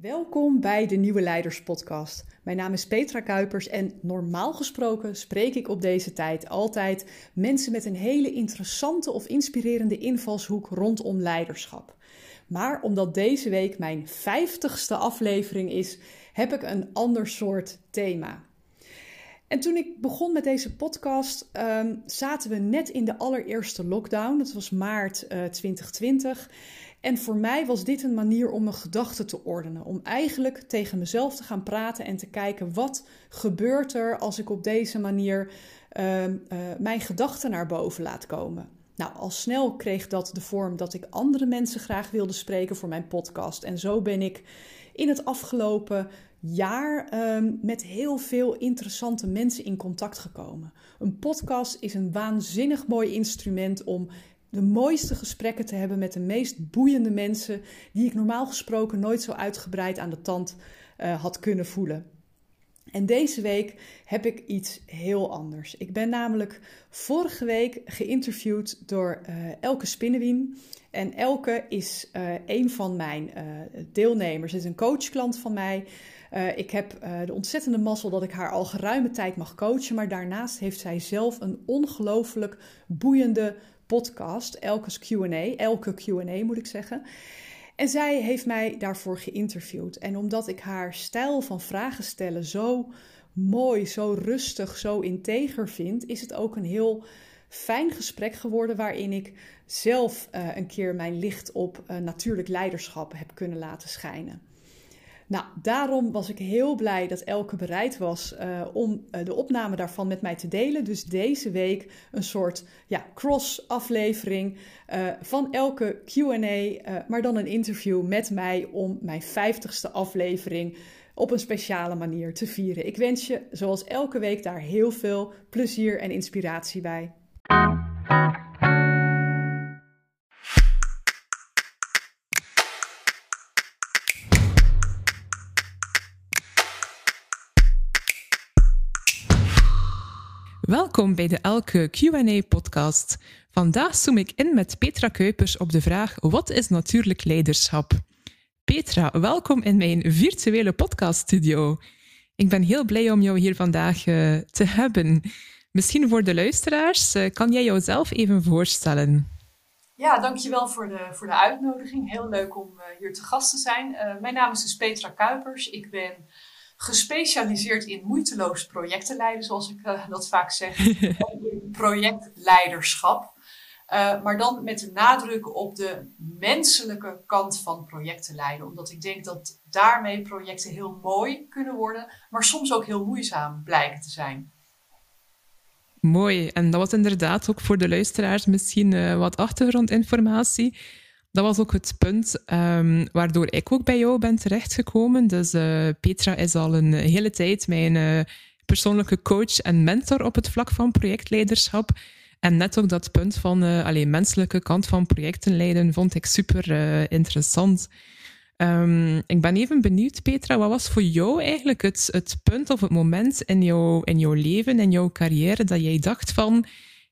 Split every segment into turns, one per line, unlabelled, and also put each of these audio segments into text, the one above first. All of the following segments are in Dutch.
Welkom bij de Nieuwe Leiders Podcast. Mijn naam is Petra Kuipers en normaal gesproken spreek ik op deze tijd altijd mensen met een hele interessante of inspirerende invalshoek rondom leiderschap. Maar omdat deze week mijn vijftigste aflevering is, heb ik een ander soort thema. En toen ik begon met deze podcast, um, zaten we net in de allereerste lockdown. Dat was maart uh, eh, 2020. En voor mij was dit een manier om mijn gedachten te ordenen. Om eigenlijk tegen mezelf te gaan praten en te kijken wat gebeurt er als ik op deze manier uh, uh, mijn gedachten naar boven laat komen. Nou, al snel kreeg dat de vorm dat ik andere mensen graag wilde spreken voor mijn podcast. En zo ben ik in het afgelopen jaar um, met heel veel interessante mensen in contact gekomen. Een podcast is een waanzinnig mooi instrument om de mooiste gesprekken te hebben met de meest boeiende mensen die ik normaal gesproken nooit zo uitgebreid aan de tand uh, had kunnen voelen. En deze week heb ik iets heel anders. Ik ben namelijk vorige week geïnterviewd door uh, Elke Spinnewien. En Elke is uh, een van mijn uh, deelnemers, is een coachklant van mij. ik heb de ontzettende mazzel dat ik haar al geruime tijd mag coachen. Maar daarnaast heeft zij zelf een ongelooflijk boeiende podcast, Elke's Q&A, Elke Q&A moet ik zeggen. En zij heeft mij daarvoor geïnterviewd. En omdat ik haar stijl van vragen stellen zo mooi, zo rustig, zo integer vind, is het ook een heel fijn gesprek geworden waarin ik zelf uh, een keer mijn licht op uh, natuurlijk leiderschap heb kunnen laten schijnen. Nou, daarom was ik heel blij dat Elke bereid was uh, om uh, de opname daarvan met mij te delen. Dus deze week een soort ja, cross-aflevering uh, van Elke QA, maar dan een interview met mij om mijn 50ste aflevering op een speciale manier te vieren. Ik wens je, zoals elke week, daar heel veel plezier en inspiratie bij. Welkom bij de Elke Q&A-podcast. Vandaag zoom ik in met Petra Kuipers op de vraag wat is natuurlijk leiderschap? Petra, welkom in mijn virtuele podcaststudio. Ik ben heel blij om jou hier vandaag uh, te hebben. Misschien voor de luisteraars, uh, kan jij jouzelf even voorstellen?
Ja, dankjewel voor de, voor de uitnodiging. Heel leuk om uh, hier te gast te zijn. mijn naam is dus Petra Kuipers. Ik ben gespecialiseerd in moeiteloos projecten leiden, zoals ik uh, dat vaak zeg. projectleiderschap. Uh, maar dan met de nadruk op de menselijke kant van projecten leiden. Omdat ik denk dat daarmee projecten heel mooi kunnen worden, maar soms ook heel moeizaam blijken te zijn.
Mooi. En dat was inderdaad ook voor de luisteraars misschien uh, wat achtergrondinformatie dat was ook het punt um, waardoor ik ook bij jou ben terechtgekomen. Dus uh, Petra is al een hele tijd mijn uh, persoonlijke coach en mentor op het vlak van projectleiderschap. En net ook dat punt van uh, menselijke kant van projecten leiden vond ik super interessant. Um, ik ben even benieuwd, Petra, wat was voor jou eigenlijk het, het punt of het moment in, jou, in jouw leven, in jouw carrière, dat jij dacht van,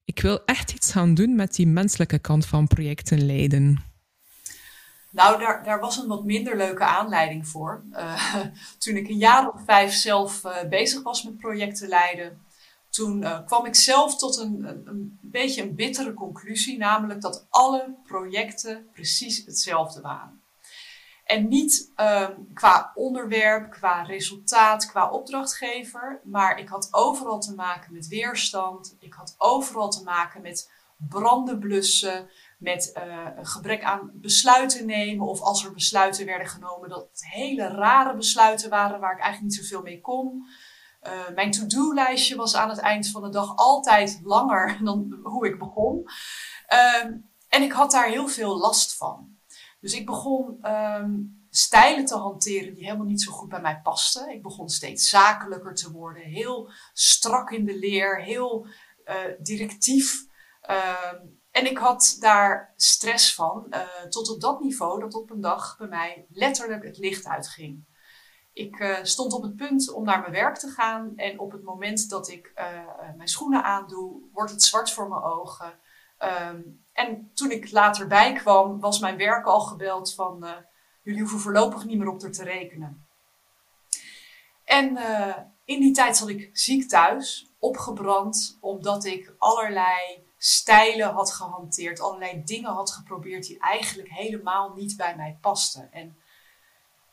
ik wil echt iets gaan doen met die menselijke kant van projecten leiden?
Nou, daar, daar was een wat minder leuke aanleiding voor. Uh, toen ik een jaar of vijf zelf uh, bezig was met projecten leiden, toen uh, kwam ik zelf tot een, een, een, beetje een bittere conclusie, namelijk dat alle projecten precies hetzelfde waren. En niet ehm, qua onderwerp, qua resultaat, qua opdrachtgever, maar ik had overal te maken met weerstand. Ik had overal te maken met branden blussen, met uh, een gebrek aan besluiten nemen. Of als er besluiten werden genomen, dat het hele rare besluiten waren waar ik eigenlijk niet zoveel mee kon. Uh, mijn to-do-lijstje was aan het eind van de dag altijd langer dan hoe ik begon. Uh, en ik had daar heel veel last van. Dus ik begon um, stijlen te hanteren die helemaal niet zo goed bij mij pasten. Ik begon steeds zakelijker te worden, heel strak in de leer, heel uh, directief. Ehm, en ik had daar stress van, uh, tot op dat niveau dat op een dag bij mij letterlijk het licht uitging. Ik uh, stond op het punt om naar mijn werk te gaan en op het moment dat ik uh, mijn schoenen aandoe, wordt het zwart voor mijn ogen. Um, en toen ik later bijkwam, was mijn werk al gebeld van, jullie hoeven voorlopig niet meer op er te rekenen. En in die tijd zat ik ziek thuis, opgebrand, omdat ik allerlei stijlen had gehanteerd, allerlei dingen had geprobeerd die eigenlijk helemaal niet bij mij pasten. En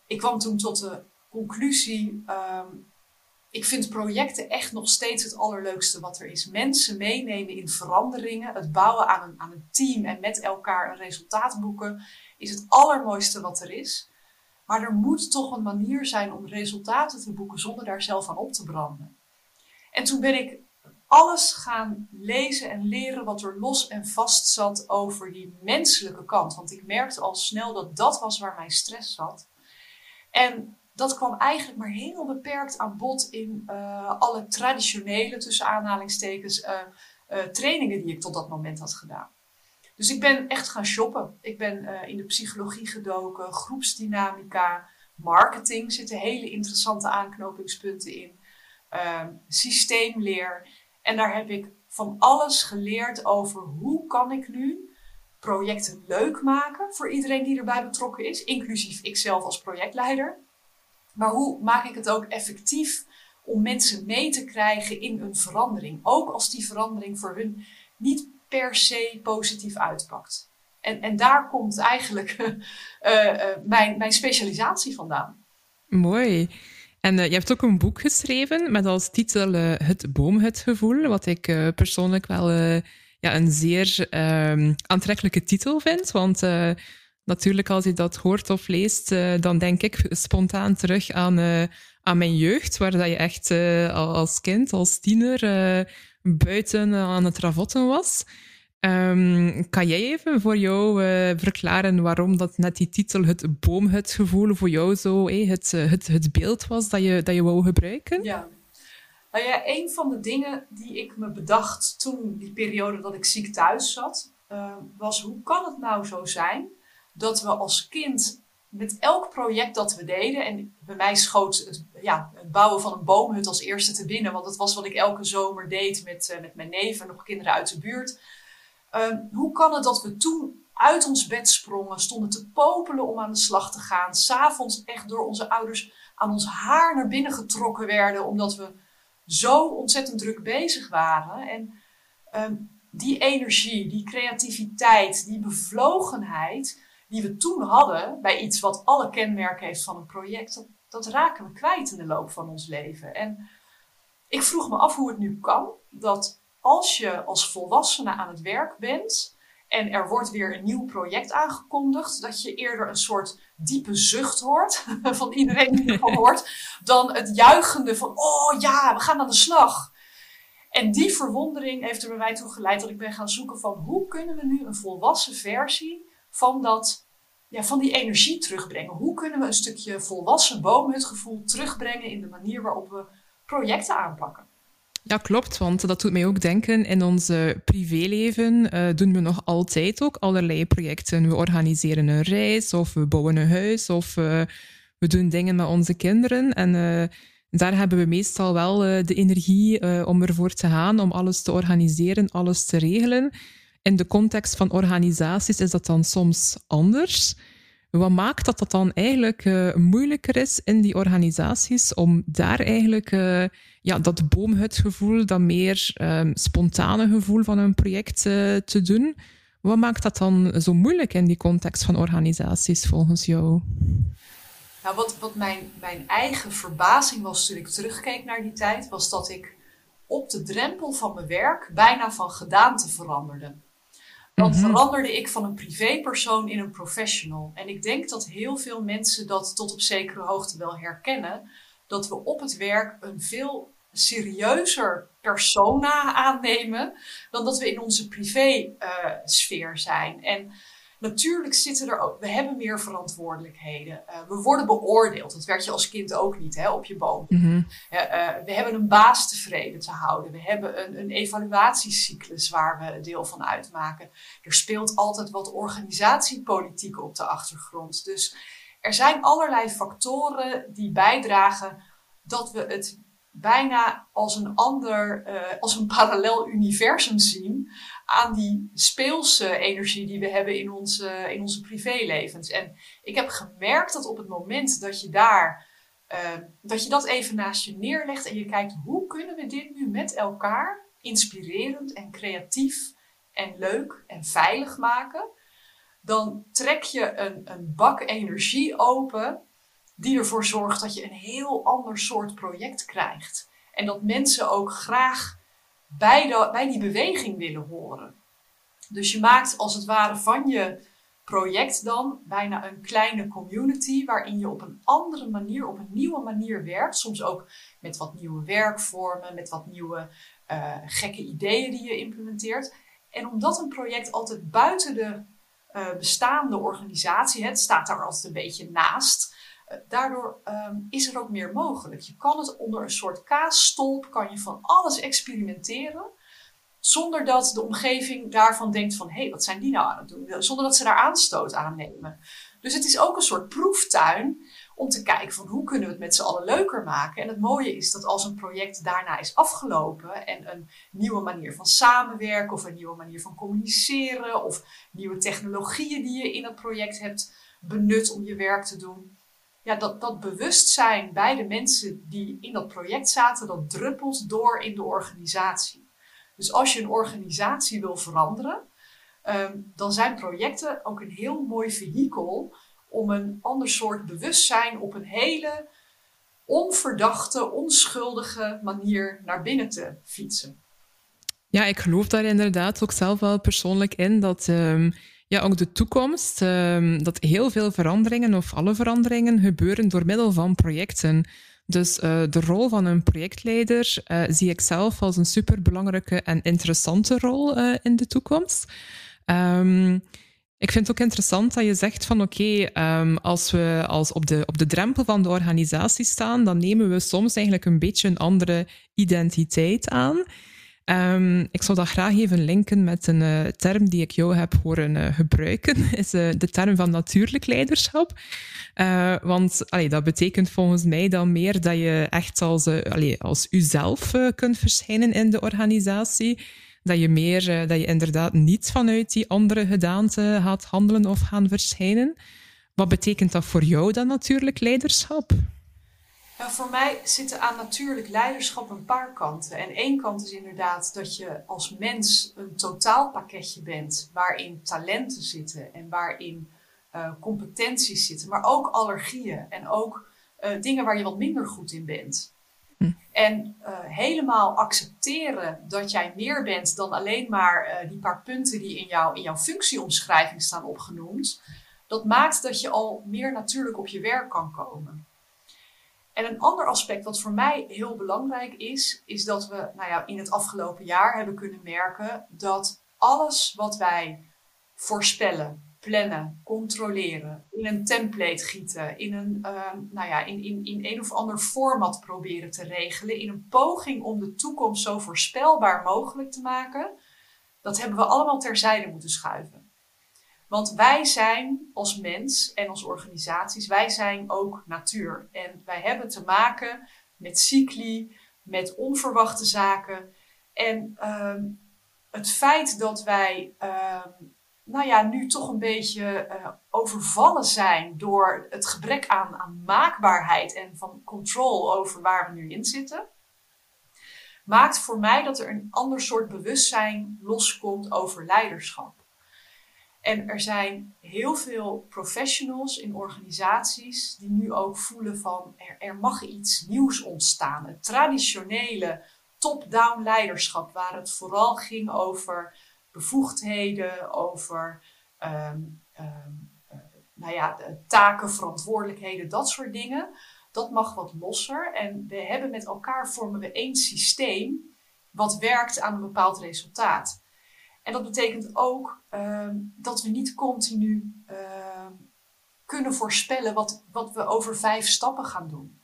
ik kwam toen tot de conclusie, um, ik vind projecten echt nog steeds het allerleukste wat er is. Mensen meenemen in veranderingen, het bouwen aan een, aan een team en met elkaar een resultaat boeken, is het allermooiste wat er is. Maar er moet toch een manier zijn om resultaten te boeken zonder daar zelf aan op te branden. En toen ben ik alles gaan lezen en leren wat er los en vast zat over die menselijke kant. Want ik merkte al snel dat dat was waar mijn stress zat. En dat kwam eigenlijk maar heel beperkt aan bod in uh, alle traditionele, tussen aanhalingstekens, uh, uh, trainingen die ik tot dat moment had gedaan. Dus ik ben echt gaan shoppen. Ik ben in de psychologie gedoken, groepsdynamica, marketing zitten hele interessante aanknopingspunten in, ehm, systeemleer. En daar heb ik van alles geleerd over hoe kan ik nu projecten leuk maken voor iedereen die erbij betrokken is, inclusief ikzelf als projectleider. Maar hoe maak ik het ook effectief om mensen mee te krijgen in een verandering? Ook als die verandering voor hun niet per se positief uitpakt. En, en daar komt eigenlijk uh, uh, mijn, mijn specialisatie vandaan.
Mooi. En uh, je hebt ook een boek geschreven met als titel Het boomhutgevoel, wat ik persoonlijk wel ja, een zeer ehm, aantrekkelijke titel vind. Want natuurlijk, als je dat hoort of leest, uh, dan denk ik spontaan terug aan, uh, aan mijn jeugd, waar dat je echt uh, als kind, als tiener, buiten aan het ravotten was. Um, kan jij even voor jou verklaren waarom dat net die titel, het boomhutgevoel, voor jou zo het, het, het beeld was dat je, dat je wou gebruiken?
Ja. Nou ja, een van de dingen die ik me bedacht toen die periode dat ik ziek thuis zat, was hoe kan het nou zo zijn dat we als kind met elk project dat we deden, en bij mij schoot het, ja, het bouwen van een boomhut als eerste te binnen, want dat was wat ik elke zomer deed met, uh, met mijn neven en nog kinderen uit de buurt. Uh, hoe kan het dat we toen uit ons bed sprongen, stonden te popelen om aan de slag te gaan, s'avonds echt door onze ouders aan ons haar naar binnen getrokken werden, omdat we zo ontzettend druk bezig waren. En uh, die energie, die creativiteit, die bevlogenheid, die we toen hadden bij iets wat alle kenmerken heeft van een project, dat, dat raken we kwijt in de loop van ons leven. En ik vroeg me af hoe het nu kan dat als je als volwassene aan het werk bent en er wordt weer een nieuw project aangekondigd, dat je eerder een soort diepe zucht hoort van iedereen die ervan hoort, dan het juichende van, oh ja, we gaan aan de slag. En die verwondering heeft er bij mij toe geleid dat ik ben gaan zoeken van hoe kunnen we nu een volwassen versie van, dat, ja, van die energie terugbrengen? Hoe kunnen we een stukje volwassen boomhutgevoel terugbrengen in de manier waarop we projecten aanpakken?
Ja, klopt, want dat doet mij ook denken. In ons privéleven uh, doen we nog altijd ook allerlei projecten. We organiseren een reis, of we bouwen een huis, of uh, we doen dingen met onze kinderen. En daar hebben we meestal wel de energie om ervoor te gaan, om alles te organiseren, alles te regelen. In de context van organisaties is dat dan soms anders. Wat maakt dat dat dan eigenlijk moeilijker is in die organisaties om daar eigenlijk ja, dat boomhutgevoel, dat meer um, spontane gevoel van een project uh, te doen? Wat maakt dat dan zo moeilijk in die context van organisaties volgens jou?
Nou, wat, wat mijn, mijn eigen verbazing was toen ik terugkeek naar die tijd, was dat ik op de drempel van mijn werk bijna van gedaante veranderde. Dan mhm. veranderde ik van een privépersoon in een professional. En ik denk dat heel veel mensen dat tot op zekere hoogte wel herkennen. Dat we op het werk een veel serieuzer persona aannemen dan dat we in onze privé-sfeer uh, zijn. En Natuurlijk zitten er ook, we hebben meer verantwoordelijkheden. Uh, we worden beoordeeld. Dat werd je als kind ook niet hè, op je boom. Mhm. uh, we hebben een baas tevreden te houden. We hebben een, een evaluatiecyclus waar we deel van uitmaken. Er speelt altijd wat organisatiepolitiek op de achtergrond. Dus er zijn allerlei factoren die bijdragen dat we het bijna als een ander, uh, als een parallel universum zien aan die speelse energie die we hebben in onze, in onze privélevens. En ik heb gemerkt dat op het moment dat je daar, uh, dat je dat even naast je neerlegt en je kijkt hoe kunnen we dit nu met elkaar inspirerend en creatief en leuk en veilig maken, dan trek je een, een bak energie open die ervoor zorgt dat je een heel ander soort project krijgt. En dat mensen ook graag bij, bij die beweging willen horen. Dus je maakt als het ware van je project dan bijna een kleine community waarin je op een andere manier, op een nieuwe manier werkt. Soms ook met wat nieuwe werkvormen, met wat nieuwe uh, gekke ideeën die je implementeert. En omdat een project altijd buiten de uh, bestaande organisatie, het staat daar altijd een beetje naast. Uh, daardoor um, is er ook meer mogelijk. Je kan het onder een soort kaasstolp, kan je van alles experimenteren. Zonder dat de omgeving daarvan denkt van, hé, hey, wat zijn die nou aan het doen? Zonder dat ze daar aanstoot aan nemen. Dus het is ook een soort proeftuin om te kijken van hoe kunnen we het met z'n allen leuker maken. En het mooie is dat als een project daarna is afgelopen en een nieuwe manier van samenwerken of een nieuwe manier van communiceren of nieuwe technologieën die je in het project hebt benut om je werk te doen. Ja, dat, dat bewustzijn bij de mensen die in dat project zaten, dat druppelt door in de organisatie. Dus als je een organisatie wil veranderen, um, dan zijn projecten ook een heel mooi vehikel om een ander soort bewustzijn op een hele onverdachte, onschuldige manier naar binnen te fietsen.
Ja, ik geloof daar inderdaad ook zelf wel persoonlijk in dat um, ja, ook de toekomst, um, dat heel veel veranderingen of alle veranderingen gebeuren door middel van projecten. Dus uh, de rol van een projectleider uh, zie ik zelf als een superbelangrijke en interessante rol uh, in de toekomst. Um, ik vind het ook interessant dat je zegt van oké, um, als we als op, de, op de drempel van de organisatie staan, dan nemen we soms eigenlijk een beetje een andere identiteit aan. Um, ik zou dat graag even linken met een uh, term die ik jou heb horen uh, gebruiken, is uh, de term van natuurlijk leiderschap. want dat betekent volgens mij dan meer dat je echt als, allee, als uzelf kunt verschijnen in de organisatie dat je meer, dat je inderdaad niet vanuit die andere gedaante gaat handelen of gaan verschijnen. Wat betekent dat voor jou dan natuurlijk leiderschap?
Voor mij zitten aan natuurlijk leiderschap een paar kanten. En één kant is inderdaad dat je als mens een totaalpakketje bent waarin talenten zitten en waarin uh, competenties zitten, maar ook allergieën en ook uh, dingen waar je wat minder goed in bent. Hm. En uh, helemaal accepteren dat jij meer bent dan alleen maar die paar punten die in, jou, in jouw functieomschrijving staan opgenoemd, dat maakt dat je al meer natuurlijk op je werk kan komen. En een ander aspect wat voor mij heel belangrijk is, is dat we nou ja, in het afgelopen jaar hebben kunnen merken dat alles wat wij voorspellen, plannen, controleren, in een template gieten, in een, uh, nou ja, in, in, in een of ander format proberen te regelen, in een poging om de toekomst zo voorspelbaar mogelijk te maken, dat hebben we allemaal terzijde moeten schuiven. Want wij zijn als mens en als organisaties, wij zijn ook natuur. En wij hebben te maken met cycli, met onverwachte zaken. En uh, het feit dat wij uh, nou ja, nu toch een beetje uh, overvallen zijn door het gebrek aan, aan maakbaarheid en van controle over waar we nu in zitten, maakt voor mij dat er een ander soort bewustzijn loskomt over leiderschap. En er zijn heel veel professionals in organisaties die nu ook voelen van er, mag iets nieuws ontstaan. Het traditionele top-down leiderschap, waar het vooral ging over bevoegdheden, over um, um, uh, nou ja, taken, verantwoordelijkheden, dat soort dingen. Dat mag wat losser. En we hebben met elkaar vormen we één systeem wat werkt aan een bepaald resultaat. En dat betekent ook um, dat we niet continu kunnen voorspellen wat, wat we over vijf stappen gaan doen.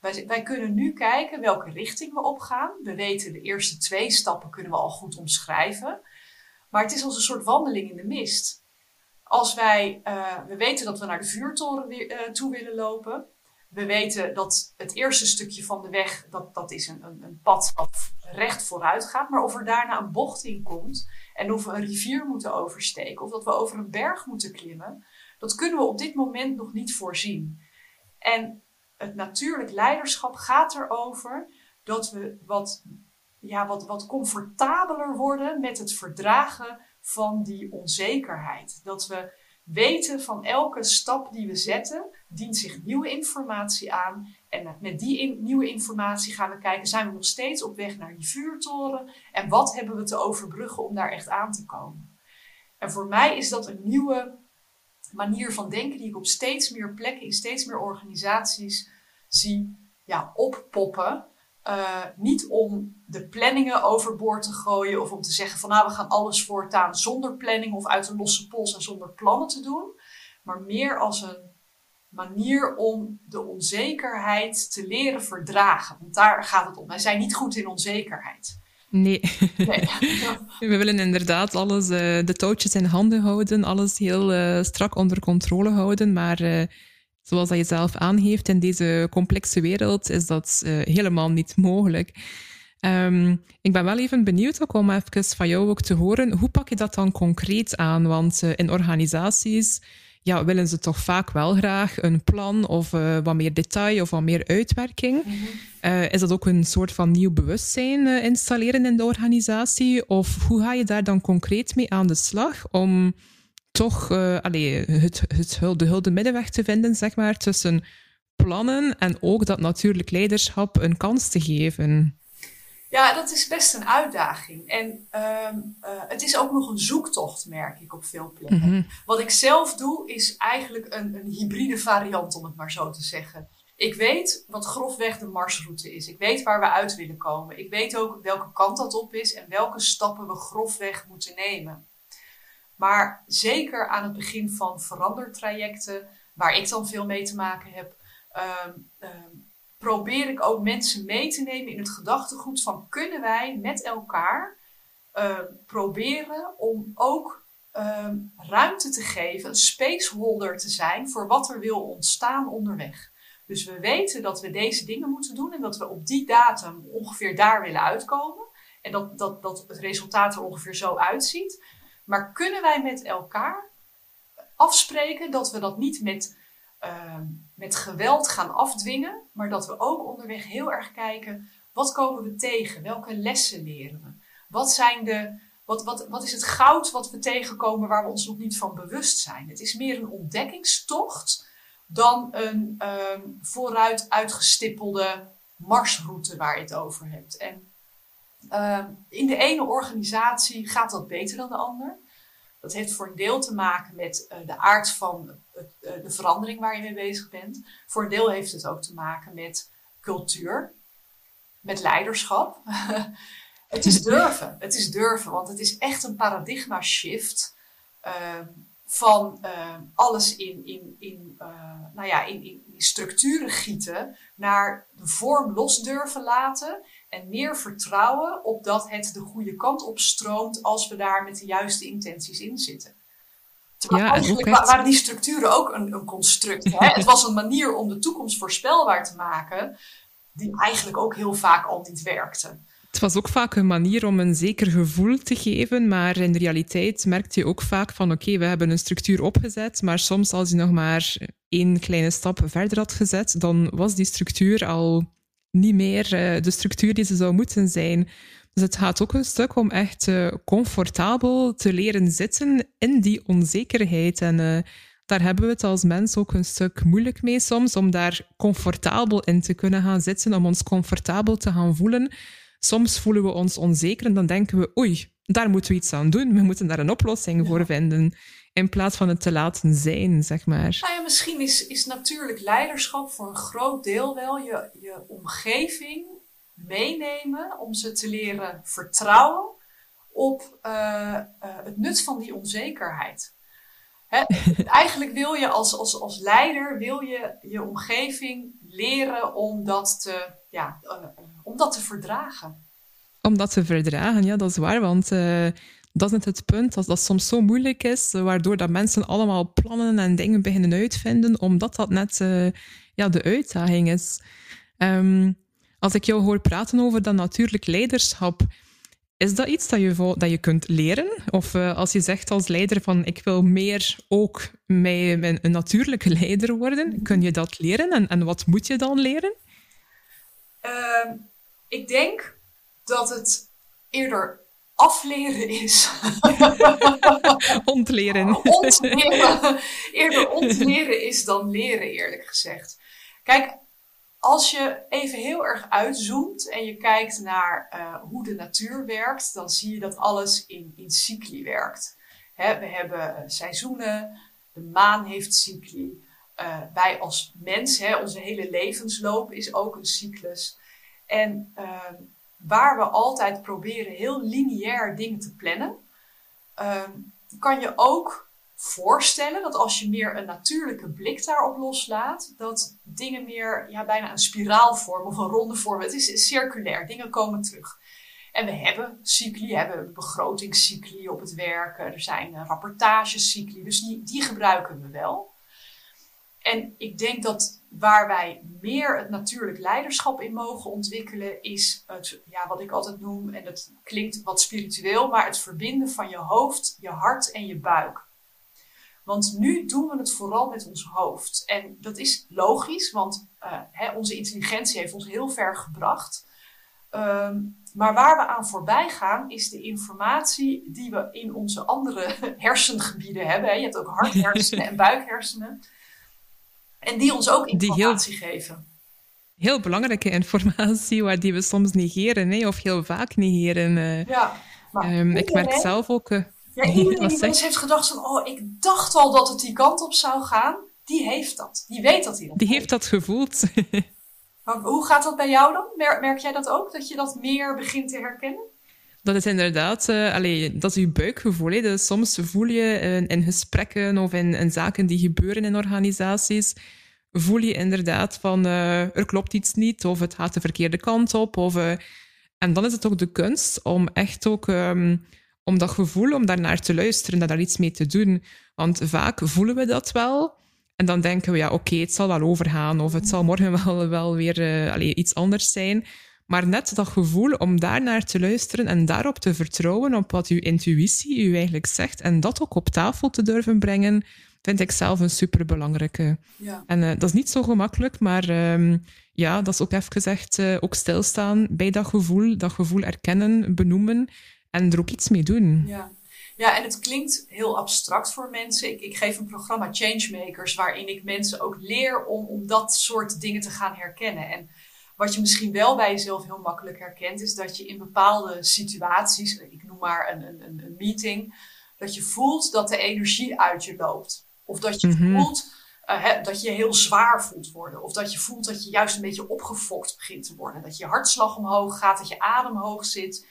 Wij, wij, kunnen nu kijken welke richting we opgaan. We weten de eerste twee stappen kunnen we al goed omschrijven. Maar het is als een soort wandeling in de mist. Als wij, uh, we weten dat we naar de vuurtoren uh, toe willen lopen, we weten dat het eerste stukje van de weg, dat, dat is een, een, pad wat recht vooruit gaat. Maar of er daarna een bocht in komt en of we een rivier moeten oversteken of dat we over een berg moeten klimmen, dat kunnen we op dit moment nog niet voorzien. En het natuurlijk leiderschap gaat erover dat we wat, ja, wat, wat comfortabeler worden met het verdragen van die onzekerheid. Dat we weten van elke stap die we zetten, dient zich nieuwe informatie aan. En met die nieuwe informatie gaan we kijken, zijn we nog steeds op weg naar die vuurtoren? En wat hebben we te overbruggen om daar echt aan te komen? En voor mij is dat een nieuwe manier van denken die ik op steeds meer plekken, in steeds meer organisaties zie ja, oppoppen. Uh, niet om de planningen overboord te gooien of om te zeggen van nou we gaan alles voortaan zonder planning of uit een losse pols en zonder plannen te doen, maar meer als een manier om de onzekerheid te leren verdragen. Want daar gaat het om. Wij zijn niet goed in onzekerheid.
Nee. nee. We willen inderdaad alles, uh, de touwtjes in handen houden, alles heel uh, strak onder controle houden, maar uh, zoals dat je zelf aangeeft, in deze complexe wereld is dat helemaal niet mogelijk. Um, ik ben wel even benieuwd ook om even van jou ook te horen, hoe pak je dat dan concreet aan? Want in organisaties ja, willen ze toch vaak wel graag een plan of uh, wat meer detail of wat meer uitwerking. Mm -hmm. is dat ook een soort van nieuw bewustzijn installeren in de organisatie? Of hoe ga je daar dan concreet mee aan de slag om toch uh, allee, het, het, de hulde middenweg te vinden, zeg maar, tussen plannen en ook dat natuurlijk leiderschap een kans te geven.
Ja, dat is best een uitdaging. En um, uh, het is ook nog een zoektocht, merk ik op veel plekken. Mm -hmm. Wat ik zelf doe, is eigenlijk een, een hybride variant, om het maar zo te zeggen. Ik weet wat grofweg de marsroute is. Ik weet waar we uit willen komen. Ik weet ook welke kant dat op is en welke stappen we grofweg moeten nemen. Maar zeker aan het begin van verandertrajecten, waar ik dan veel mee te maken heb, um, um, probeer ik ook mensen mee te nemen in het gedachtegoed van kunnen wij met elkaar uh, proberen om ook um, ruimte te geven, een spaceholder te zijn voor wat er wil ontstaan onderweg. Dus we weten dat we deze dingen moeten doen en dat we op die datum ongeveer daar willen uitkomen. En dat, dat, dat het resultaat er ongeveer zo uitziet. Maar kunnen wij met elkaar afspreken dat we dat niet met, uh, met geweld gaan afdwingen, maar dat we ook onderweg heel erg kijken, wat komen we tegen? Welke lessen leren we? Wat, zijn de, wat, wat, wat is het goud wat we tegenkomen waar we ons nog niet van bewust zijn? Het is meer een ontdekkingstocht dan een um, vooruit uitgestippelde marsroute waar je het over hebt. En uh, in de ene organisatie gaat dat beter dan de ander. Dat heeft voor een deel te maken met uh, de aard van uh, de verandering waar je mee bezig bent. Voor een deel heeft het ook te maken met cultuur, met leiderschap. het is durven. Het is durven, want het is echt een paradigma shift. Uh, van uh, alles in, in, in, uh, nou ja, in, in, structuren gieten naar de vorm los durven laten en meer vertrouwen op dat het de goede kant op stroomt als we daar met de juiste intenties in zitten. Terwijl ja, eigenlijk waren die structuren ook een, een construct. Hè? het was een manier om de toekomst voorspelbaar te maken, die eigenlijk ook heel vaak al niet werkte.
Het was ook vaak een manier om een zeker gevoel te geven, maar in de realiteit merkte je ook vaak van oké, okay, we hebben een structuur opgezet, maar soms als je nog maar één kleine stap verder had gezet, dan was die structuur al niet meer uh, de structuur die ze zou moeten zijn. Dus het gaat ook een stuk om echt uh, comfortabel te leren zitten in die onzekerheid. En uh, daar hebben we het als mens ook een stuk moeilijk mee soms, om daar comfortabel in te kunnen gaan zitten, om ons comfortabel te gaan voelen. Soms voelen we ons onzeker en dan denken we, oei, daar moeten we iets aan doen. We moeten daar een oplossing voor vinden. In plaats van het te laten zijn, zeg maar.
Nou ja, misschien is, is natuurlijk leiderschap voor een groot deel wel je, je omgeving meenemen om ze te leren vertrouwen op uh, uh, het nut van die onzekerheid. Hè? Eigenlijk wil je als, als, als leider wil je, je omgeving leren om dat te, ja, uh, om dat te verdragen.
Om dat te verdragen, ja, dat is waar. Want dat is net het punt, dat dat soms zo moeilijk is, waardoor dat mensen allemaal plannen en dingen beginnen uitvinden, omdat dat net uh, ja, de uitdaging is. Um, als ik jou hoor praten over dat natuurlijk leiderschap, is dat iets dat je, dat je kunt leren? Of uh, als je zegt als leider van ik wil meer ook mij een natuurlijke leider worden, kun je dat leren? En, en wat moet je dan leren?
Uh, ik denk dat het eerder afleren is.
ontleren.
ontleren. Eerder ontleren is dan leren, eerlijk gezegd. Kijk, als je even heel erg uitzoomt en je kijkt naar uh, hoe de natuur werkt, dan zie je dat alles in, in cycli werkt. Hè, we hebben seizoenen, de maan heeft cycli. Uh, wij als mens, hè, onze hele levensloop is ook een cyclus. En uh, waar we altijd proberen heel lineair dingen te plannen, ehm, kan je ook voorstellen dat als je meer een natuurlijke blik daarop loslaat, dat dingen meer ja, bijna een spiraalvorm of een ronde vorm. Het is circulair, dingen komen terug. En we hebben cycli, hebben begrotingscycli op het werken, er zijn rapportagecycli, dus die gebruiken we wel. En ik denk dat waar wij meer het natuurlijk leiderschap in mogen ontwikkelen, is het, ja, wat ik altijd noem, en dat klinkt wat spiritueel, maar het verbinden van je hoofd, je hart en je buik. Want nu doen we het vooral met ons hoofd. En dat is logisch, want uh, hè, onze intelligentie heeft ons heel ver gebracht. Um, maar waar we aan voorbij gaan, is de informatie die we in onze andere hersengebieden hebben. Je hebt ook harthersenen en buikhersenen. En die ons ook informatie heel, geven.
Heel belangrijke informatie, waar die we soms negeren, hè, of heel vaak negeren. Uh, ja, maar um, ik merk zelf ook. Uh,
ja, iedereen die eens heeft gedacht van, oh, ik dacht al dat het die kant op zou gaan. Die heeft dat. Die weet dat hij dat
Die heeft dat gevoeld.
maar hoe gaat dat bij jou dan? Merk jij dat ook? Dat je dat meer begint te herkennen?
Dat is inderdaad, allee, dat is je buikgevoel. Soms voel je uh, in gesprekken of in, in, zaken die gebeuren in organisaties, voel je inderdaad van uh, er klopt iets niet of het gaat de verkeerde kant op. Of, en dan is het ook de kunst om echt ook um, om dat gevoel, om daarnaar te luisteren, daar iets mee te doen. Want vaak voelen we dat wel. En dan denken we, ja, oké, het zal wel overgaan. Of het zal morgen wel, wel weer iets anders zijn. Maar net dat gevoel om daarnaar te luisteren en daarop te vertrouwen op wat uw intuïtie u eigenlijk zegt en dat ook op tafel te durven brengen, vind ik zelf een superbelangrijke. Ja. En uh, dat is niet zo gemakkelijk, maar um, ja, dat is ook even gezegd, uh, ook stilstaan bij dat gevoel, dat gevoel erkennen, benoemen en er ook iets mee doen.
Ja. Ja, en het klinkt heel abstract voor mensen. Ik, ik geef een programma Changemakers, waarin ik mensen ook leer om, om dat soort dingen te gaan herkennen. En wat je misschien wel bij jezelf heel makkelijk herkent, is dat je in bepaalde situaties, ik noem maar een, een, een meeting, dat je voelt dat de energie uit je loopt. Of dat je mhm. voelt uh, dat je heel zwaar voelt worden. Of dat je voelt dat je juist een beetje opgefokt begint te worden. Dat je hartslag omhoog gaat, dat je adem hoog zit.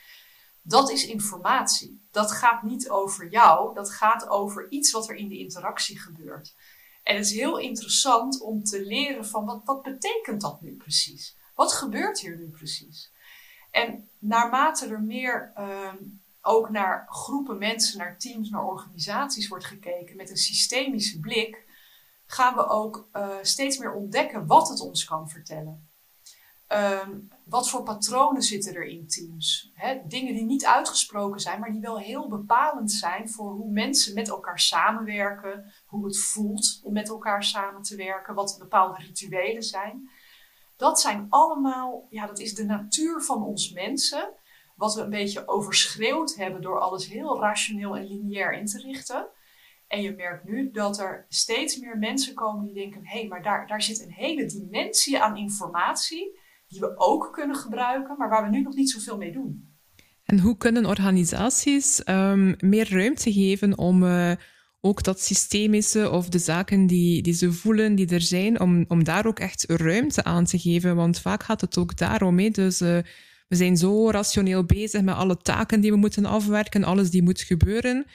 Dat is informatie. Dat gaat niet over jou, dat gaat over iets wat er in de interactie gebeurt. En het is heel interessant om te leren van wat, wat betekent dat nu precies? Wat gebeurt hier nu precies? En naarmate er meer uh, ook naar groepen mensen, naar teams, naar organisaties wordt gekeken met een systemische blik, gaan we ook uh, steeds meer ontdekken wat het ons kan vertellen. Um, wat voor patronen zitten er in teams? dingen die niet uitgesproken zijn, maar die wel heel bepalend zijn voor hoe mensen met elkaar samenwerken, hoe het voelt om met elkaar samen te werken, wat bepaalde rituelen zijn. Dat zijn allemaal, ja, dat is de natuur van ons mensen, wat we een beetje overschreeuwd hebben door alles heel rationeel en lineair in te richten. En je merkt nu dat er steeds meer mensen komen die denken: hé, hey, maar daar, daar zit een hele dimensie aan informatie die we ook kunnen gebruiken, maar waar we nu nog niet zoveel mee doen.
En hoe kunnen organisaties um, meer ruimte geven om uh, ook dat systemische of de zaken die, die ze voelen, die er zijn, om, om daar ook echt ruimte aan te geven? Want vaak gaat het ook daarom. Dus uh, we zijn zo rationeel bezig met alle taken die we moeten afwerken, alles die moet gebeuren.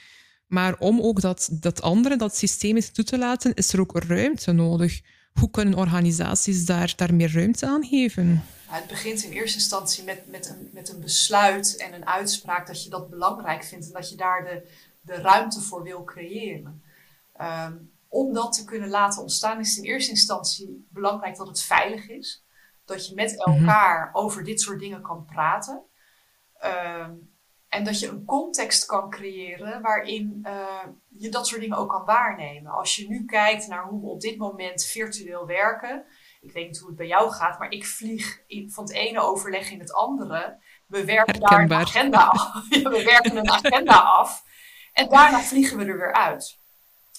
Maar om ook dat, dat andere, dat systemisch toe te laten, is er ook ruimte nodig. Hoe kunnen organisaties daar, daar meer ruimte aan geven?
het begint in eerste instantie met, met, een, met een besluit en een uitspraak dat je dat belangrijk vindt en dat je daar de, de ruimte voor wil creëren. Ehm, om dat te kunnen laten ontstaan is in eerste instantie belangrijk dat het veilig is. Dat je met mhm. elkaar over dit soort dingen kan praten. Ehm, en dat je een context kan creëren waarin uh, je dat soort dingen ook kan waarnemen. Als je nu kijkt naar hoe we op dit moment virtueel werken. Ik weet niet hoe het bij jou gaat, maar ik vlieg van het ene overleg in het andere. We werken daar een agenda af. we werken een agenda af. En daarna vliegen we er weer uit.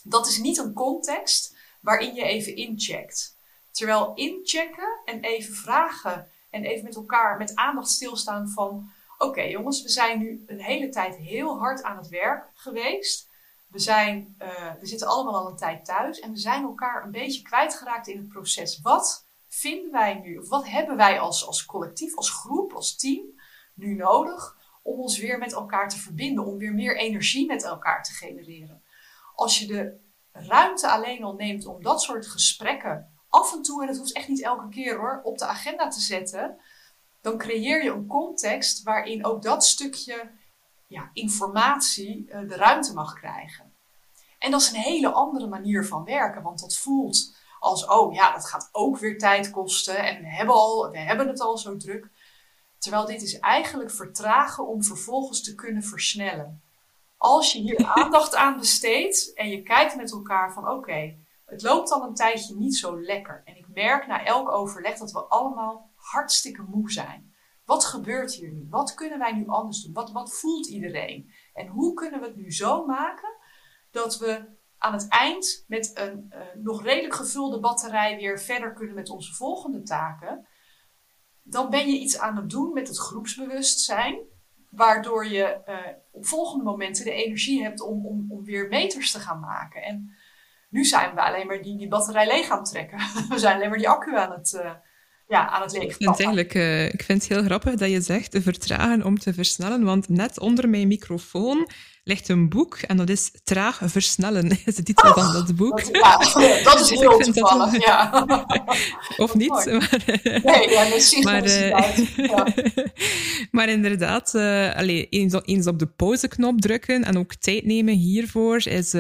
Dat is niet een context waarin je even incheckt. Terwijl inchecken en even vragen en even met elkaar met aandacht stilstaan van oké jongens, we zijn nu een hele tijd heel hard aan het werk geweest. We, zijn, uh, we zitten allemaal al een tijd thuis en we zijn elkaar een beetje kwijtgeraakt in het proces. Wat vinden wij nu, of wat hebben wij als, als collectief, als groep, als team nu nodig om ons weer met elkaar te verbinden, om weer meer energie met elkaar te genereren? Als je de ruimte alleen al neemt om dat soort gesprekken af en toe, en dat hoeft echt niet elke keer hoor, op de agenda te zetten, dan creëer je een context waarin ook dat stukje ja, informatie uh, de ruimte mag krijgen. En dat is een hele andere manier van werken, want dat voelt als, oh ja, dat gaat ook weer tijd kosten en we hebben, al, we hebben het al zo druk. Terwijl dit is eigenlijk vertragen om vervolgens te kunnen versnellen. Als je hier aandacht aan besteedt en je kijkt met elkaar van oké, het loopt al een tijdje niet zo lekker. En ik merk na elk overleg dat we allemaal hartstikke moe zijn. Wat gebeurt hier nu? Wat kunnen wij nu anders doen? Wat, voelt iedereen? En hoe kunnen we het nu zo maken dat we aan het eind met een uh, nog redelijk gevulde batterij weer verder kunnen met onze volgende taken? Dan ben je iets aan het doen met het groepsbewustzijn, waardoor je uh, op volgende momenten de energie hebt om, om, om weer meters te gaan maken. En nu zijn we alleen maar die, die batterij leeg aan het trekken. we zijn alleen maar die accu aan het, uh, ja, aan het
Eigenlijk, uh, ik vind het heel grappig dat je zegt vertragen om te versnellen, want net onder mijn microfoon ligt een boek en dat is Traag versnellen, is de titel van dat boek.
Dat, ja, dat is heel toevallig, dat... ja.
of niet. Maar,
nee, ja, dat maar, uh, ja.
maar inderdaad, uh, allez, eens, eens, op de pauzeknop drukken en ook tijd nemen hiervoor is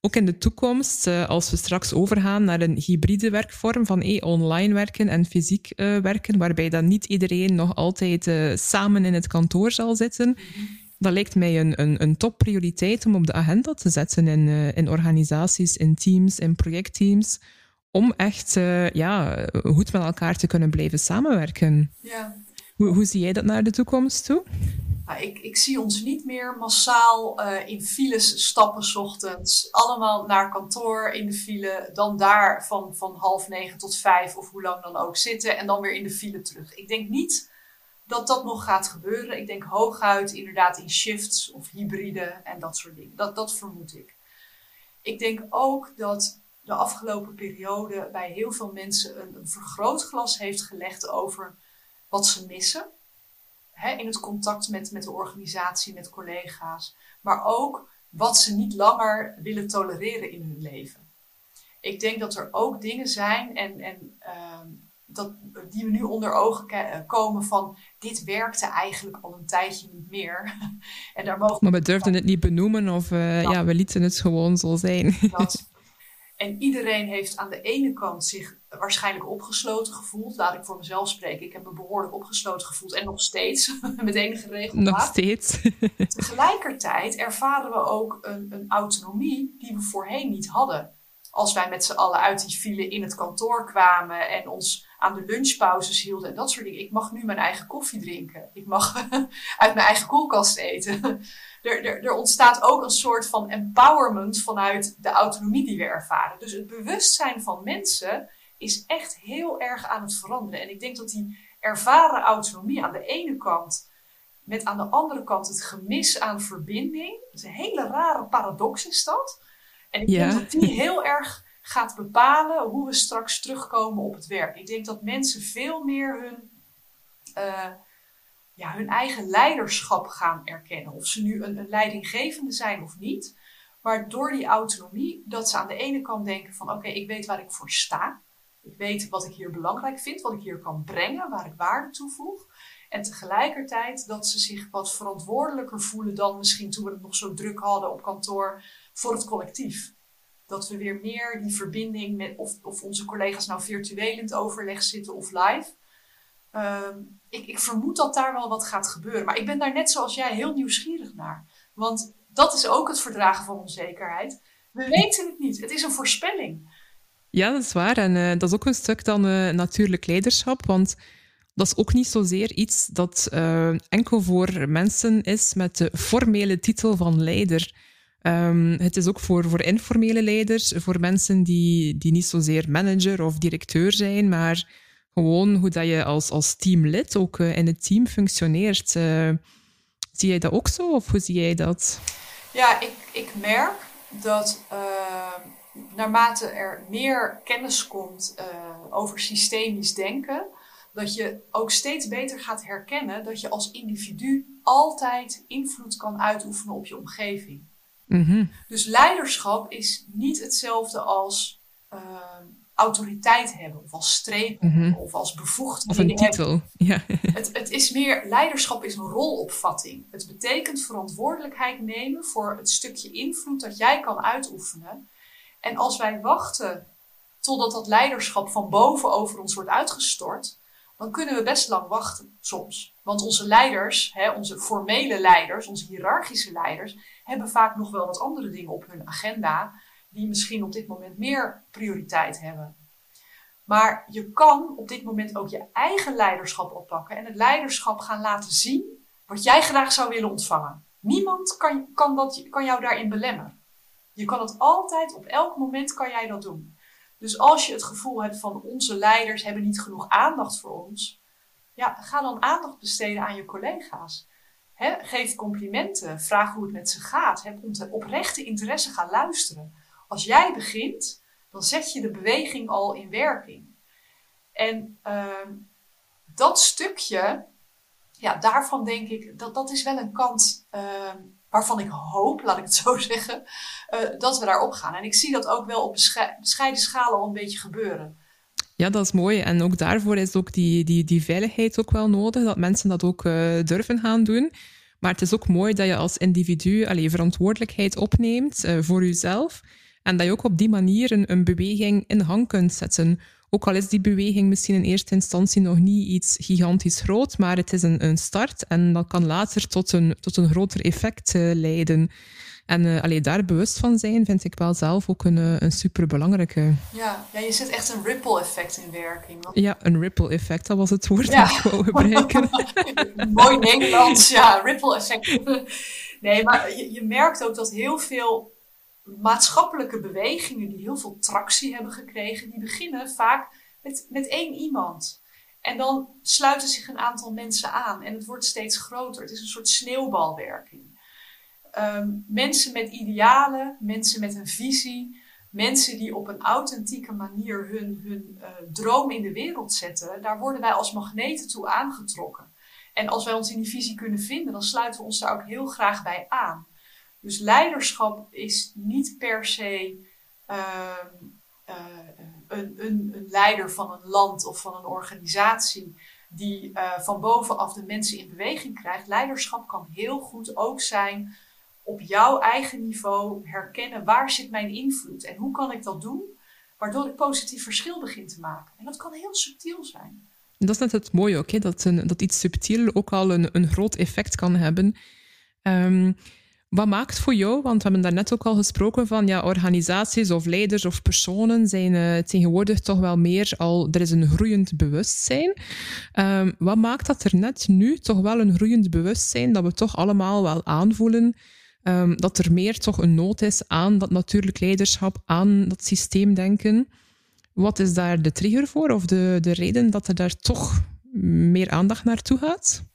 ook in de toekomst, als we straks overgaan naar een hybride werkvorm van eh, online werken en fysiek werken, waarbij dan niet iedereen nog altijd samen in het kantoor zal zitten, mm dat lijkt mij een, een, een topprioriteit om op de agenda te zetten in, in organisaties, in teams, in projectteams, om echt ja, goed met elkaar te kunnen blijven samenwerken.
Ja.
Hoe, hoe zie jij dat naar de toekomst toe?
Nou, ik, ik, zie ons niet meer massaal uh, in files stappen s ochtends. Allemaal naar kantoor in de file. Dan daar van, van half negen tot vijf of hoe lang dan ook zitten. En dan weer in de file terug. Ik denk niet dat dat nog gaat gebeuren. Ik denk hooguit inderdaad in shifts of hybride en dat soort dingen. Dat, dat vermoed ik. Ik denk ook dat de afgelopen periode bij heel veel mensen een, vergrootglas heeft gelegd over wat ze missen in het contact met, met de organisatie, met collega's, maar ook wat ze niet langer willen tolereren in hun leven. Ik denk dat er ook dingen zijn en, en uh, dat, die we nu onder ogen eh, komen van dit werkte eigenlijk al een tijdje niet meer.
en daar mogen maar we durfden het niet benoemen of uh, ja. we lieten het gewoon zo zijn.
Dat. En iedereen heeft aan de ene kant zich waarschijnlijk opgesloten gevoeld. Laat ik voor mezelf spreken. Ik heb me behoorlijk opgesloten gevoeld en nog steeds, met enige regelmaat.
Nog steeds.
Tegelijkertijd ervaren we ook een, een autonomie die we voorheen niet hadden. Als wij met z'n allen uit die file in het kantoor kwamen en ons aan de lunchpauzes hielden en dat soort dingen. Ik mag nu mijn eigen koffie drinken. Ik mag uit mijn eigen koelkast eten er, er, er ontstaat ook een soort van empowerment vanuit de autonomie die we ervaren. Dus het bewustzijn van mensen is echt heel erg aan het veranderen. En ik denk dat die ervaren autonomie aan de ene kant, met aan de andere kant het gemis aan verbinding, dat is een hele rare paradox is dat. En ik denk dat die heel erg gaat bepalen hoe we straks terugkomen op het werk. Ik denk dat mensen veel meer hun. Uh, ja, hun eigen leiderschap gaan erkennen. Of ze nu een, een leidinggevende zijn of niet. Maar door die autonomie, dat ze aan de ene kant denken van oké, ik weet waar ik voor sta. Ik weet wat ik hier belangrijk vind, wat ik hier kan brengen, waar ik waarde toevoeg. En tegelijkertijd dat ze zich wat verantwoordelijker voelen dan misschien toen we het nog zo druk hadden op kantoor voor het collectief. Dat we weer meer die verbinding met, of, of onze collega's nou virtueel in het overleg zitten of live. Ehm, ik, ik vermoed dat daar wel wat gaat gebeuren. Maar ik ben daar net zoals jij heel nieuwsgierig naar. Want dat is ook het verdragen van onzekerheid. We weten het niet. Het is een voorspelling.
Ja, dat is waar. En uh, dat is ook een stuk dan uh, natuurlijk leiderschap. Want dat is ook niet zozeer iets dat uh, enkel voor mensen is met de formele titel van leider. Um, het is ook voor, voor informele leiders, voor mensen die, die niet zozeer manager of directeur zijn, maar gewoon hoe dat je als, als teamlid ook uh, in het team functioneert. Uh, zie jij dat ook zo of hoe zie jij dat?
Ja, ik, ik merk dat naarmate er meer kennis komt over systemisch denken, dat je ook steeds beter gaat herkennen dat je als individu altijd invloed kan uitoefenen op je omgeving.
Mm
Dus leiderschap is niet hetzelfde als uh, autoriteit hebben, of als strepen, mm -hmm. of als bevoegdheid.
Of een titel. Ja.
Het, het is meer, leiderschap is een rolopvatting. Het betekent verantwoordelijkheid nemen voor het stukje invloed dat jij kan uitoefenen. En als wij wachten totdat dat leiderschap van boven over ons wordt uitgestort, dan kunnen we best lang wachten soms. Want onze leiders, hè, onze formele leiders, onze hiërarchische leiders, hebben vaak nog wel wat andere dingen op hun agenda die misschien op dit moment meer prioriteit hebben. Maar je kan op dit moment ook je eigen leiderschap oppakken en het leiderschap gaan laten zien wat jij graag zou willen ontvangen. Niemand kan, kan, dat, kan jou daarin belemmeren. Je kan het altijd, op elk moment kan jij dat doen. Dus als je het gevoel hebt van onze leiders hebben niet genoeg aandacht voor ons, ja, ga dan aandacht besteden aan je collega's. geef complimenten, vraag hoe het met ze gaat, heb oprechte interesse, ga luisteren. Als jij begint, dan zet je de beweging al in werking. En uh, dat stukje, ja, daarvan denk ik, dat, dat is wel een kant uh, waarvan ik hoop, laat ik het zo zeggen, uh, dat we daarop gaan. En ik zie dat ook wel op bescheiden schaal al een beetje gebeuren.
Ja, dat is mooi. En ook daarvoor is ook die, die, die veiligheid ook wel nodig, dat mensen dat ook uh, durven gaan doen. Maar het is ook mooi dat je als individu allee, verantwoordelijkheid opneemt uh, voor jezelf. En dat je ook op die manier een, een beweging in gang kunt zetten. Ook al is die beweging misschien in eerste instantie nog niet iets gigantisch groot, maar het is een, een start en dat kan later tot een, tot een groter effect uh, leiden. En uh, allee, daar bewust van zijn vind ik wel zelf ook een, uh, een superbelangrijke.
Ja, ja, je zet echt een ripple effect in werking.
Want... Ja, een ripple effect, dat was het woord ja. dat ik wou gebruiken.
Mooi Nederlands, ja, ripple effect. nee, maar je, je merkt ook dat heel veel maatschappelijke bewegingen die heel veel tractie hebben gekregen, die beginnen vaak met, met één iemand. En dan sluiten zich een aantal mensen aan en het wordt steeds groter. Het is een soort sneeuwbalwerking. Um, mensen met idealen, mensen met een visie, mensen die op een authentieke manier hun, hun uh, droom in de wereld zetten, daar worden wij als magneten toe aangetrokken. En als wij ons in die visie kunnen vinden, dan sluiten we ons daar ook heel graag bij aan. Dus leiderschap is niet per se uh, uh, een, een, een, leider van een land of van een organisatie die uh, van bovenaf de mensen in beweging krijgt. Leiderschap kan heel goed ook zijn op jouw eigen niveau herkennen waar zit mijn invloed en hoe kan ik dat doen, waardoor ik positief verschil begin te maken. En dat kan heel subtiel zijn.
Dat is net het mooie ook, hè? Dat, een, dat iets subtiel ook al een, een groot effect kan hebben. Um, wat maakt voor jou, want we hebben daarnet ook al gesproken van ja, organisaties of leiders of personen zijn uh, tegenwoordig toch wel meer al, er is een groeiend bewustzijn. Um, wat maakt dat er net nu toch wel een groeiend bewustzijn, dat we toch allemaal wel aanvoelen um, dat er meer toch een nood is aan dat natuurlijk leiderschap, aan dat systeemdenken. Wat is daar de trigger voor of de, de reden dat er daar toch meer aandacht naartoe gaat?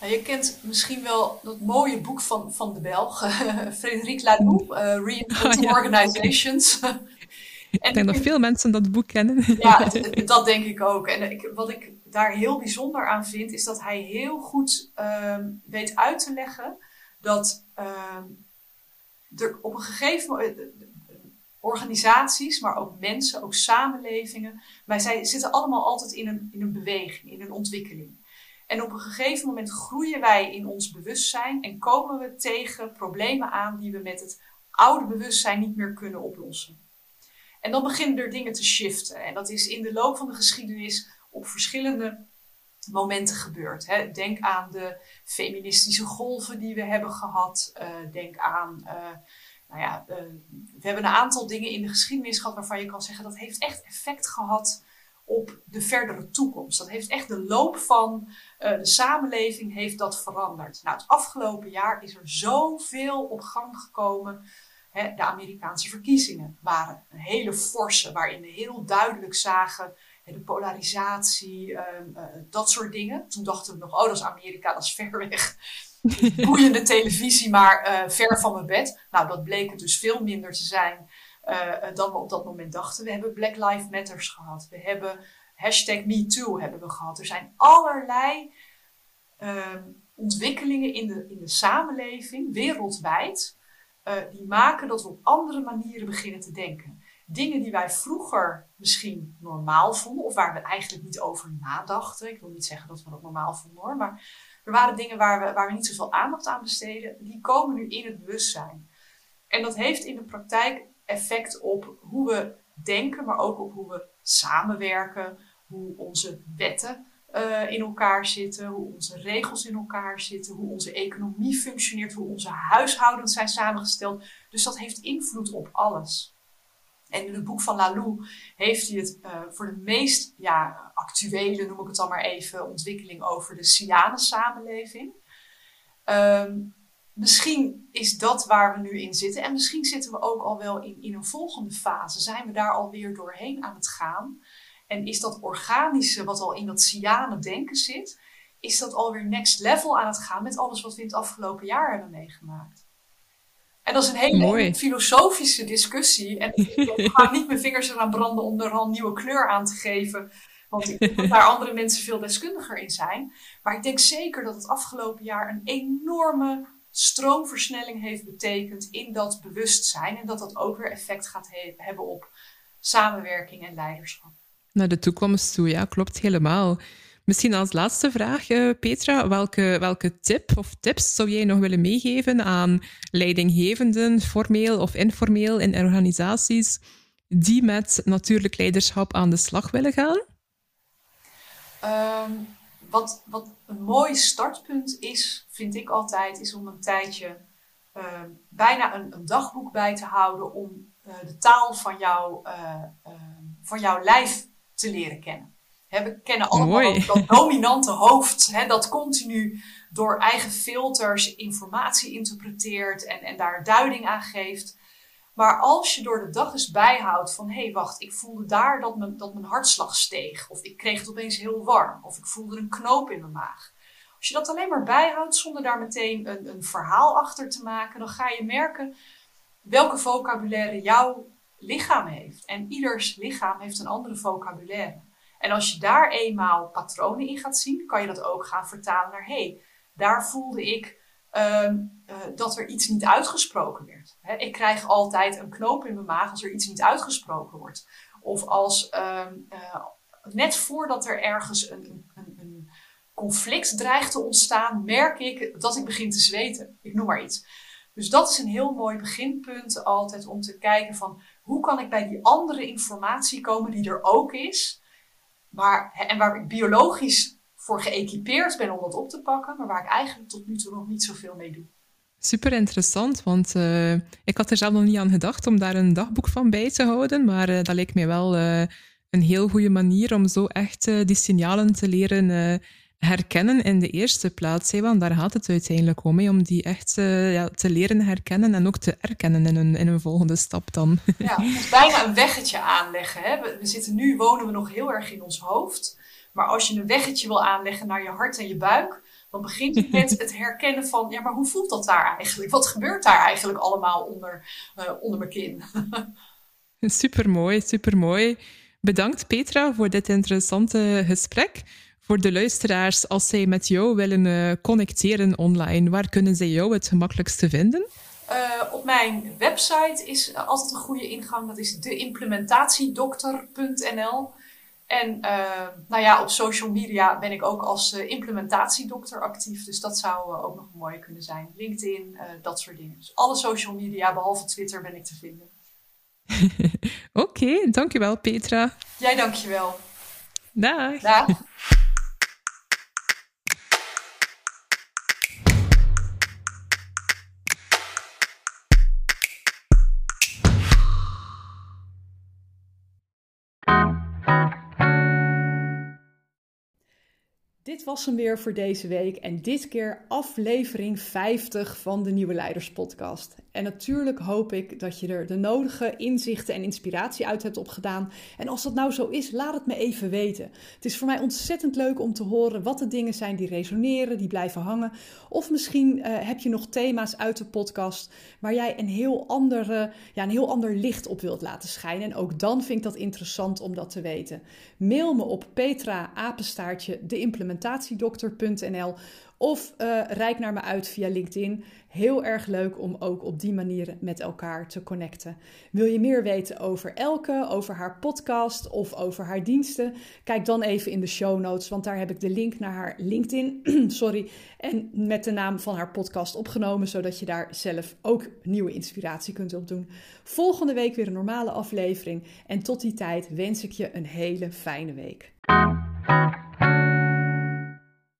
Nou, je kent misschien wel dat mooie boek van, van de Belg, Frédéric Laloux, uh, Reinventing oh, ja. Organizations.
en ik denk dat veel mensen dat boek kennen.
ja, dat denk ik ook. En ik, wat ik daar heel bijzonder aan vind, is dat hij heel goed um, weet uit te leggen dat um, er op een gegeven moment organisaties, maar ook mensen, ook samenlevingen. Wij zijn, zitten allemaal altijd in een, in een beweging, in een ontwikkeling. En op een gegeven moment groeien wij in ons bewustzijn en komen we tegen problemen aan die we met het oude bewustzijn niet meer kunnen oplossen. En dan beginnen er dingen te shiften. En dat is in de loop van de geschiedenis op verschillende momenten gebeurd. Denk aan de feministische golven die we hebben gehad. Uh, denk aan, uh, nou ja, uh, we hebben een aantal dingen in de geschiedenis gehad waarvan je kan zeggen dat heeft echt effect gehad op de verdere toekomst. Dat heeft echt de loop van de samenleving heeft dat veranderd. Nou, het afgelopen jaar is er zoveel op gang gekomen. Hè, de Amerikaanse verkiezingen waren een hele forse, waarin we heel duidelijk zagen de polarisatie, ehm, eh, dat soort dingen. Toen dachten we nog, oh, dat is Amerika, dat is ver weg. Boeiende televisie, maar uh, ver van mijn bed. Nou, dat bleek het dus veel minder te zijn uh, dan we op dat moment dachten. We hebben Black Lives Matters gehad. We hebben hashtag MeToo hebben we gehad. Er zijn allerlei ehm, ontwikkelingen in de, in de samenleving, wereldwijd, die maken dat we op andere manieren beginnen te denken dingen die wij vroeger misschien normaal vonden, of waar we eigenlijk niet over nadachten. Ik wil niet zeggen dat we dat normaal vonden hoor, maar er waren dingen waar we, waar we niet zoveel aandacht aan besteden, die komen nu in het bewustzijn. En dat heeft in de praktijk effect op hoe we denken, maar ook op hoe we samenwerken, hoe onze wetten uh, in elkaar zitten, hoe onze regels in elkaar zitten, hoe onze economie functioneert, hoe onze huishoudens zijn samengesteld. Dus dat heeft invloed op alles. En in het boek van Lalou heeft hij het uh, voor de meest ja, actuele, noem ik het dan maar even, ontwikkeling over de Sianen-samenleving. Um, misschien is dat waar we nu in zitten. En misschien zitten we ook al wel in, in een volgende fase. Zijn we daar alweer doorheen aan het gaan? En is dat organische wat al in dat Sianen denken zit, is dat alweer next level aan het gaan met alles wat we in het afgelopen jaar hebben meegemaakt? En dat is een hele filosofische discussie. En ik ga niet mijn vingers eraan branden om er al een nieuwe kleur aan te geven. Want ik denk daar andere mensen veel deskundiger in zijn. Maar ik denk zeker dat het afgelopen jaar een enorme stroomversnelling heeft betekend in dat bewustzijn. En dat dat ook weer effect gaat hebben op samenwerking en leiderschap.
Naar de toekomst toe, ja, klopt helemaal. Misschien als laatste vraag, uh, Petra, welke, welke tip of tips zou jij nog willen meegeven aan leidinggevenden, formeel of informeel in organisaties, die met natuurlijk leiderschap aan de slag willen gaan?
Um, wat, wat een mooi startpunt is, vind ik altijd, is om een tijdje uh, bijna een, een, dagboek bij te houden om uh, de taal van, jou, van jouw lijf te leren kennen we kennen allemaal dat, dominante hoofd, hè, dat continu door eigen filters informatie interpreteert en, en daar duiding aan geeft. Maar als je door de dag eens bijhoudt van hé, hey, wacht, ik voelde daar dat mijn, dat mijn hartslag steeg. Of ik kreeg het opeens heel warm. Of ik voelde een knoop in mijn maag. Als je dat alleen maar bijhoudt zonder daar meteen een, een verhaal achter te maken, dan ga je merken welke vocabulaire jouw lichaam heeft. En ieders lichaam heeft een andere vocabulaire. En als je daar eenmaal patronen in gaat zien, kan je dat ook gaan vertalen naar hé, hey, daar voelde ik um, uh, dat er iets niet uitgesproken werd. ik krijg altijd een knoop in mijn maag als er iets niet uitgesproken wordt. Of als um, uh, net voordat er ergens een, een, een, conflict dreigt te ontstaan, merk ik dat ik begin te zweten. Ik noem maar iets. Dus dat is een heel mooi beginpunt altijd om te kijken van hoe kan ik bij die andere informatie komen die er ook is maar, en waar ik biologisch voor geëquipeerd ben om dat op te pakken, maar waar ik eigenlijk tot nu toe nog niet zoveel mee doe.
Super interessant, want uh, ik had er zelf nog niet aan gedacht om daar een dagboek van bij te houden, maar uh, dat lijkt mij wel uh, een heel goede manier om zo echt die signalen te leren herkennen in de eerste plaats. Hè, want daar gaat het uiteindelijk om, hè, om die echt ja, te leren herkennen en ook te erkennen in een, in een volgende stap dan.
Ja, het is bijna een weggetje aanleggen. Hè. We, we, zitten nu, wonen we nog heel erg in ons hoofd. Maar als je een weggetje wil aanleggen naar je hart en je buik, dan begint het met het herkennen van, ja, maar hoe voelt dat daar eigenlijk? Wat gebeurt daar eigenlijk allemaal onder, uh, onder mijn kin?
supermooi, supermooi. Bedankt Petra voor dit interessante gesprek. Voor de luisteraars, als zij met jou willen uh, connecteren online, waar kunnen zij jou het gemakkelijkste vinden?
op mijn website is altijd een goede ingang. Dat is deimplementatiedokter.nl. En nou ja, op social media ben ik ook als implementatiedokter actief. Dus dat zou ook nog mooi kunnen zijn. LinkedIn, dat soort dingen. Dus alle social media, behalve Twitter, ben ik te vinden.
Oké, dankjewel Petra.
Jij dankjewel.
Dag.
Dag.
Dit was hem weer voor deze week en dit keer aflevering 50 van de Nieuwe Leiders Podcast. En natuurlijk hoop ik dat je er de nodige inzichten en inspiratie uit hebt opgedaan. En als dat nou zo is, laat het me even weten. Het is voor mij ontzettend leuk om te horen wat de dingen zijn die resoneren, die blijven hangen. Of misschien uh, heb je nog thema's uit de podcast waar jij een heel, andere, ja, een heel ander licht op wilt laten schijnen. En ook dan vind ik dat interessant om dat te weten. Mail me op petra apenstaartje de implementatiedokter.nl of uh, reik naar me uit via LinkedIn. Heel erg leuk om ook op die manier met elkaar te connecten. Wil je meer weten over Elke, over haar podcast of over haar diensten? Kijk dan even in de show notes, want daar heb ik de link naar haar LinkedIn sorry, en met de naam van haar podcast opgenomen, zodat je daar zelf ook nieuwe inspiratie kunt opdoen. Volgende week weer een normale aflevering. En tot die tijd wens ik je een hele fijne week.